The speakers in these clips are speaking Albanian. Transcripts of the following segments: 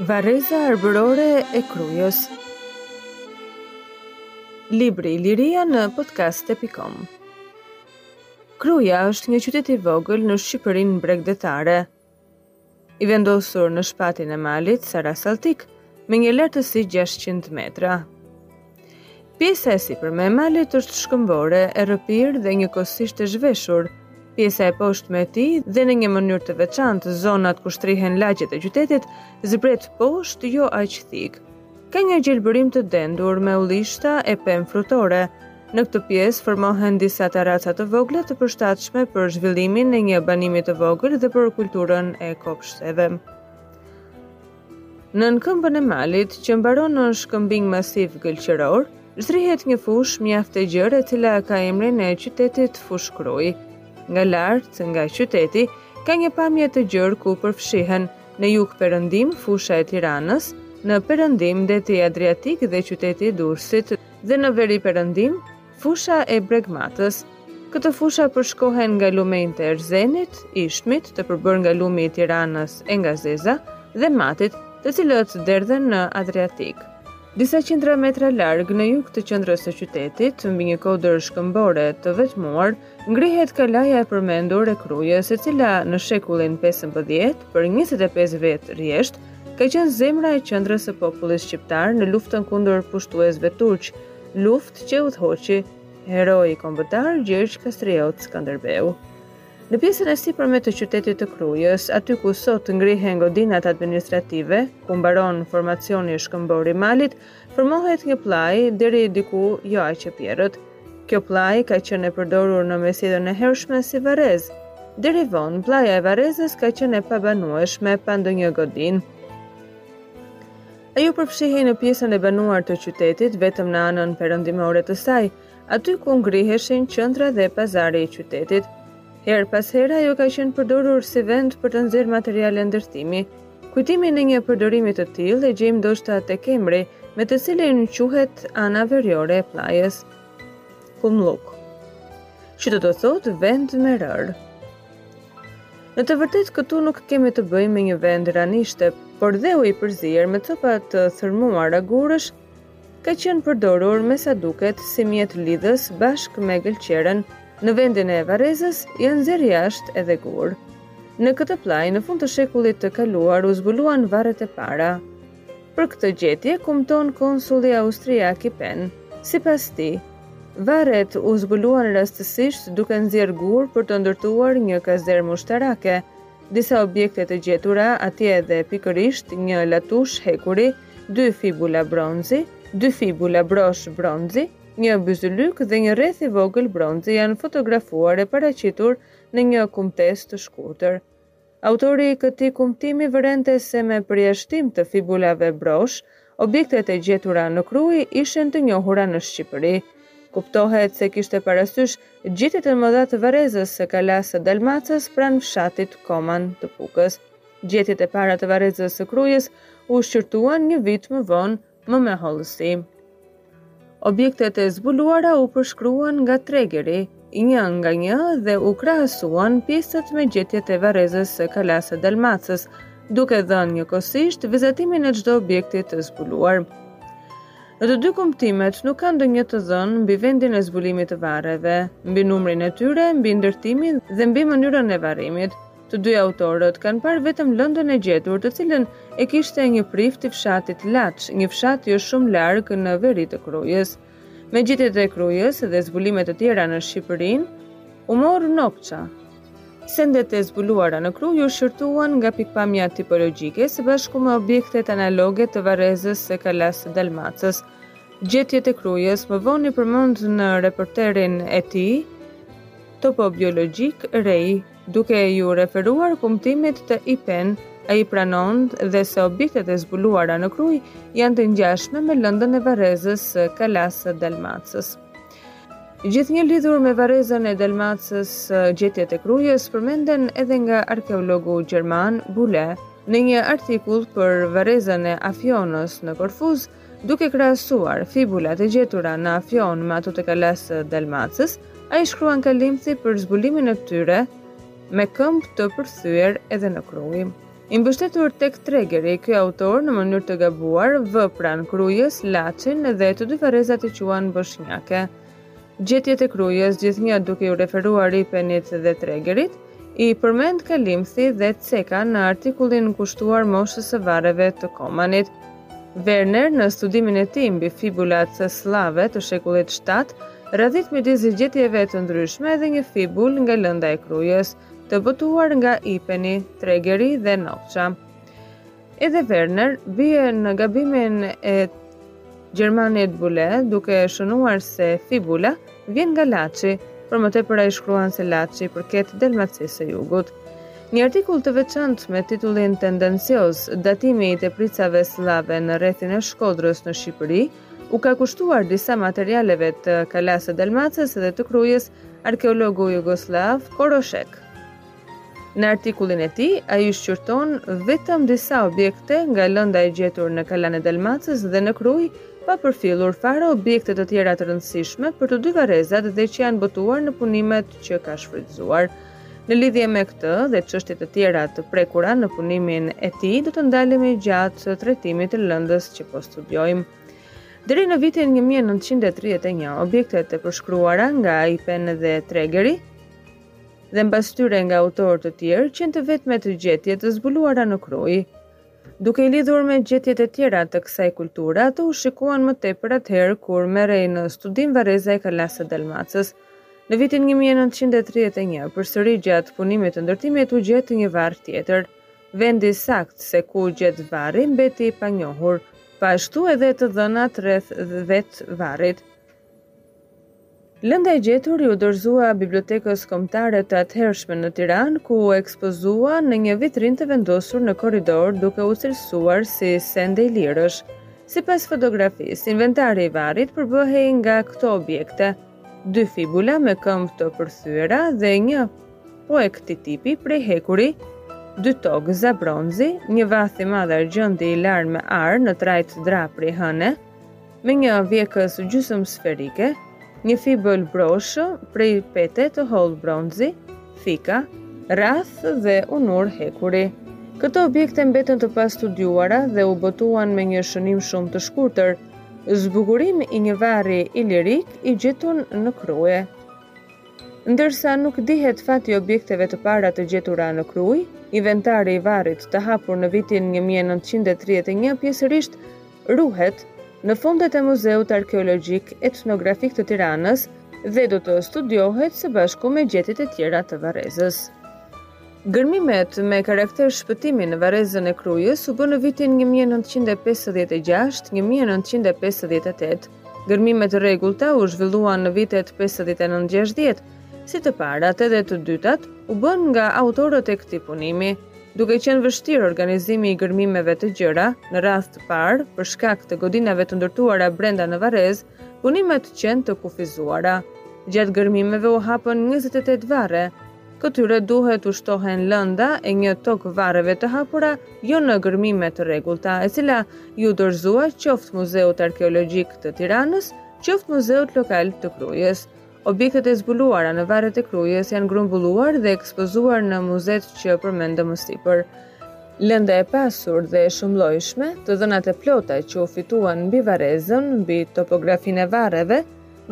Varreza arbërore e Krujës. Libraria podcast shqip.com Kruja është një qytet i vogël në Shqipërinë bregdetare. I vendosur në shpatin e malit Sarasaltik, me një lartësi 600 metra. Pjesa e sipërme e malit është shkëmbore, e rrëpirë dhe njëkohësisht e zhveshur. Pjesa e poshtme e tij dhe në një mënyrë të veçantë zonat ku shtrihen lagjet e qytetit zbret poshtë jo aq thikë. Ka një gjelbërim të dendur me ullishta e pemë frutore. Në këtë pjesë formohen disa tarraca të vogla të përshtatshme për zhvillimin e një banimi të vogël dhe për kulturën e kopshteve. Nën këmbën e malit, që mbaron në shkëmbinj masiv gëlqëror, shtrihet një fushë mjaft e gjerë e cila ka emrin e qytetit Fushë-Krujë. Nga lart, nga qyteti, ka një pamje të gjerë ku përfshihen në jugperëndim fusha e Tiranës, në perëndim deti Adriatik dhe qyteti i Durrësit dhe në veriperëndim Fusha e Bregmatës. Këto fusha përshkohen nga lumenjtë e Erzenit, Ishmit, të përbërë nga lumi i Tiranës e nga Zeza, dhe Matit, të cilët derdhen në Adriatik. Disa qindra metra larg në jug të qendrës së qytetit, mbi një kodër shkëmbore të veçuar, ngrihet kalaja e përmendur e Krujës, e cila në shekullin 15 për 25 vjet rresht ka qenë zemra e qëndresës së popullit shqiptar në luftën kundër pushtuesve turq, luftë që udhëhoqi heroi kombëtar Gjergj Kastriot Skënderbeu. Në pjesën e sipërme të qytetit të Krujës, aty ku sot ngrihen godinat administrative, ku mbaron formacioni shkëmbor i malit, formohet një pllajë deri diku jo aq e pjerrët. Kjo pllajë ka qenë e përdorur në mesjetën e hershme si varrezë. Deri vonë, pllaja e varrezës ka qenë e pabanueshme pa ndonjë godinë. Ajo përfshihej në pjesën e banuar të qytetit vetëm në anën perëndimore të saj, aty ku ngriheshin qendra dhe pazari i qytetit. Herë pas here ajo ka qenë përdorur si vend për të nxjerrë materiale ndërtimi. Kujtimin e një përdorimi të tillë e gjejmë ndoshta tek emri me të cilin quhet ana veriore e pllajës. Kumlluk. Që do të thotë vend me rërë. Në të vërtetë këtu nuk kemi të bëjmë me një vend ranishte, por dheu i përzier me copa të thërmuara gurësh ka qenë përdorur me sa duket si mjet lidhës bashkë me gëlqeren. Në vendin e varrezës janë nxjerrë jashtë edhe gurë. Në këtë pllajë, në fund të shekullit të kaluar u zbuluan varret e para. Për këtë gjetje kumton konsulli austriak Ipen. Sipas tij, varret u zbuluan rastësisht duke nxjerrë gurë për të ndërtuar një kazermë ushtarake. Disa objekte të gjetura atje dhe pikërisht një latush hekuri, dy fibula bronzi, dy fibula brosh bronzi, një byzylyk dhe një rreth i vogël bronzi janë fotografuar e paraqitur në një kumtesë të shkurtër. Autori i këtij kumtimi vërente se me përjashtim të fibulave brosh, objektet e gjetura në Krujë ishin të njohura në Shqipëri. Kuptohet se kishte parasysh gjetjet e mëdha të varrezës së Kalasë së Dalmacës pranë fshatit Koman të Pukës. Gjetjet e para të varrezës së Krujës u shqyrtuan një vit më vonë. Më me hollësi. Objektet e zbuluara u përshkruan nga Tregeri, një nga një dhe u krahasuan pjesët me gjetjet e varrezës së Kalasë së Dalmacës, duke dhënë njëkohësisht vizatimin e çdo objekti të zbuluar. Në të dy kumtimet nuk ka ndonjë të dhënë mbi vendin e zbulimit të varreve, mbi numrin e tyre, mbi ndërtimin dhe mbi mënyrën e varrimit. Të dy autorët kanë parë vetëm lëndën e gjetur, të cilën e kishte një prift i fshatit Laç, një fshat jo shumë larg në veri të Krujës. Me gjetjet e Krujës dhe zbulime të tjera në Shqipërinë, u mor Nopça. Sendet e zbuluara në Krujë u shqyrtuan nga pikëpamja tipologjike së bashku me objektet analoge të varrezës së Kalasë së Dalmacës. Gjetjet e Krujës më vonë i përmend në repertorin e tij topobibliografik Rei Duke iu referuar kumtimit të Ipen, ai pranon edhe se objektet e zbuluara në Krujë janë të ngjashme me lëndën e varrezës së Kalasë së Dalmacës. Gjithnjë lidhur me varrezën e Dalmacës, gjetjet e Krujës përmenden edhe nga arkeologu gjerman Bule. Në një artikull për varrezën e Afionës në Korfuz, Duke krahasuar fibulat e gjetura në Afionë me ato të Kalasë së Dalmacës, ai shkruan kalimthi për zbulimin e tyre me këmbë të përthyer edhe në Krujë. I mbështetur tek Tregeri, ky autor në mënyrë të gabuar vë pranë Krujës, Laçin dhe të dy varrezat i quan boshnjake. Gjetjet e Krujës gjithnjë duke iu referuar Ipenit dhe Tregerit, i përmend kalimthi dhe Ceka në artikullin kushtuar moshës së varreve të Komanit. Werner në studimin e tij mbi fibulat sllave të shekullit shtatë, radhit midis gjetjeve të ndryshme edhe një fibulë nga lënda e Krujës, të botuar nga Ipeni, Tregeri dhe Nopça. Edhe Werner bie në gabimin e gjermanit Bule, duke shënuar se fibula vjen nga Laçi, për më tepër ai shkruan se Laçi përket Dalmacisë së Jugut. Një artikull të veçantë me titullin tendencioz, datimi i tepricave sllave në rrethin e Shkodrës në Shqipëri, u ka kushtuar disa materialeve të Kalasë së Dalmacës dhe të Krujës arkeologu jugosllav Koroshek. Në artikullin e tij, ai shqyrton vetëm disa objekte nga lënda e gjetur në Kalanë e Dalmacës dhe në Krujë, pa përfillur fare objekte të tjera të rëndësishme për të dy varrezat dhe që janë botuar në punimet që ka shfrytëzuar. Në lidhje me këtë dhe çështje të tjera të prekura në punimin e tij, do të ndalemi gjatë trajtimit të lëndës që po studiojmë. Deri në vitin 1931, objektet e përshkruara nga Ipen dhe Tregeri, dhe mbas tyre nga autorë të tjerë qenë të vetmet gjetje të zbuluara në Krujë. Duke i lidhur me gjetjet e tjera të kësaj kulture, ato u shikuan më tepër atëherë kur merrej në studim varreza e kalasë së Dalmacës. Në vitin 1931, përsëri gjatë punimit të ndërtimit u gjet një varr tjetër. Vendi i saktë se ku u gjet varri mbeti i panjohur, po ashtu edhe të dhënat rreth vetë varrit. Lënda e gjetur iu dorëzua Bibliotekës Kombëtare të atëhershme në Tiranë, ku u ekspozua në një vitrinë të vendosur në korridor duke u cilësuar si sende ilirësh. Sipas fotografisë, inventari i varrit përbëhej nga këto objekte, dy fibula me këmbë të përthyera dhe një po e këtij tipi prej hekuri, dy togëza bronzi, një vath i madh argjendi i larë me ar në trajtë drapri hëne, me një vjerrës gjysmësferike, një fibël broshë prej pete të hollë bronzi, thika, rrathë dhe urorë hekuri. Këto objekte mbetën të pastudiuara dhe u botuan me një shënim shumë të shkurtër. Zbukurim i një varri ilirik i gjetun në Krujë. Ndërsa nuk dihet fati i objekteve të para të gjetura në Krujë, inventari i varrit të hapur në vitin 1931 pjesërisht ruhet në fondet e Muzeut Arkeologjik Etnografik të Tiranës dhe do të studiohet së bashku me gjetjet e tjera të varrezës. Gërmimet me karakter shpëtimi në varrezën e Krujës u bënë në vitin 1956-1958. Gërmime të rregullta u zhvilluan në vitet 59-60, si të parat edhe të dytat u bënë nga autorët e këtij punimi. Duke qenë vështirë organizimi i gërmimeve të gjera, në radhë të parë, për shkak të godinave të ndërtuara brenda në varrezë, punimet qenë të kufizuara. Gjatë gërmimeve u hapën 28 varre. Këtyre duhet t'u shtohen lënda e një tok varreve të hapura jo në gërmime të rregullta, e cila iu dorëzua qoftë Muzeut Arkeologjik të Tiranës, qoftë Muzeut Lokal të Krujës. Objektet e zbuluara në varret e Krujës janë grumbulluar dhe ekspozuar në muzetë që përmendëm më sipër. Lënda e pasur dhe e shumëllojshme, të dhënat e plota që u fituan mbi varrezën, mbi topografinë e varreve,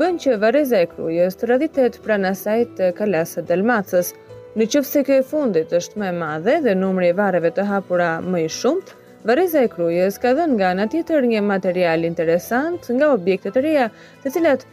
bën që varreza e Krujës të radhitet pranë asaj të Kalasë së Dalmacës. Në qoftë se kjo e fundit është më e madhe dhe numri i varreve të hapura më i shumtë, Varreza e Krujës ka dhënë nga ana tjetër një material interesant nga objekte të reja, të cilat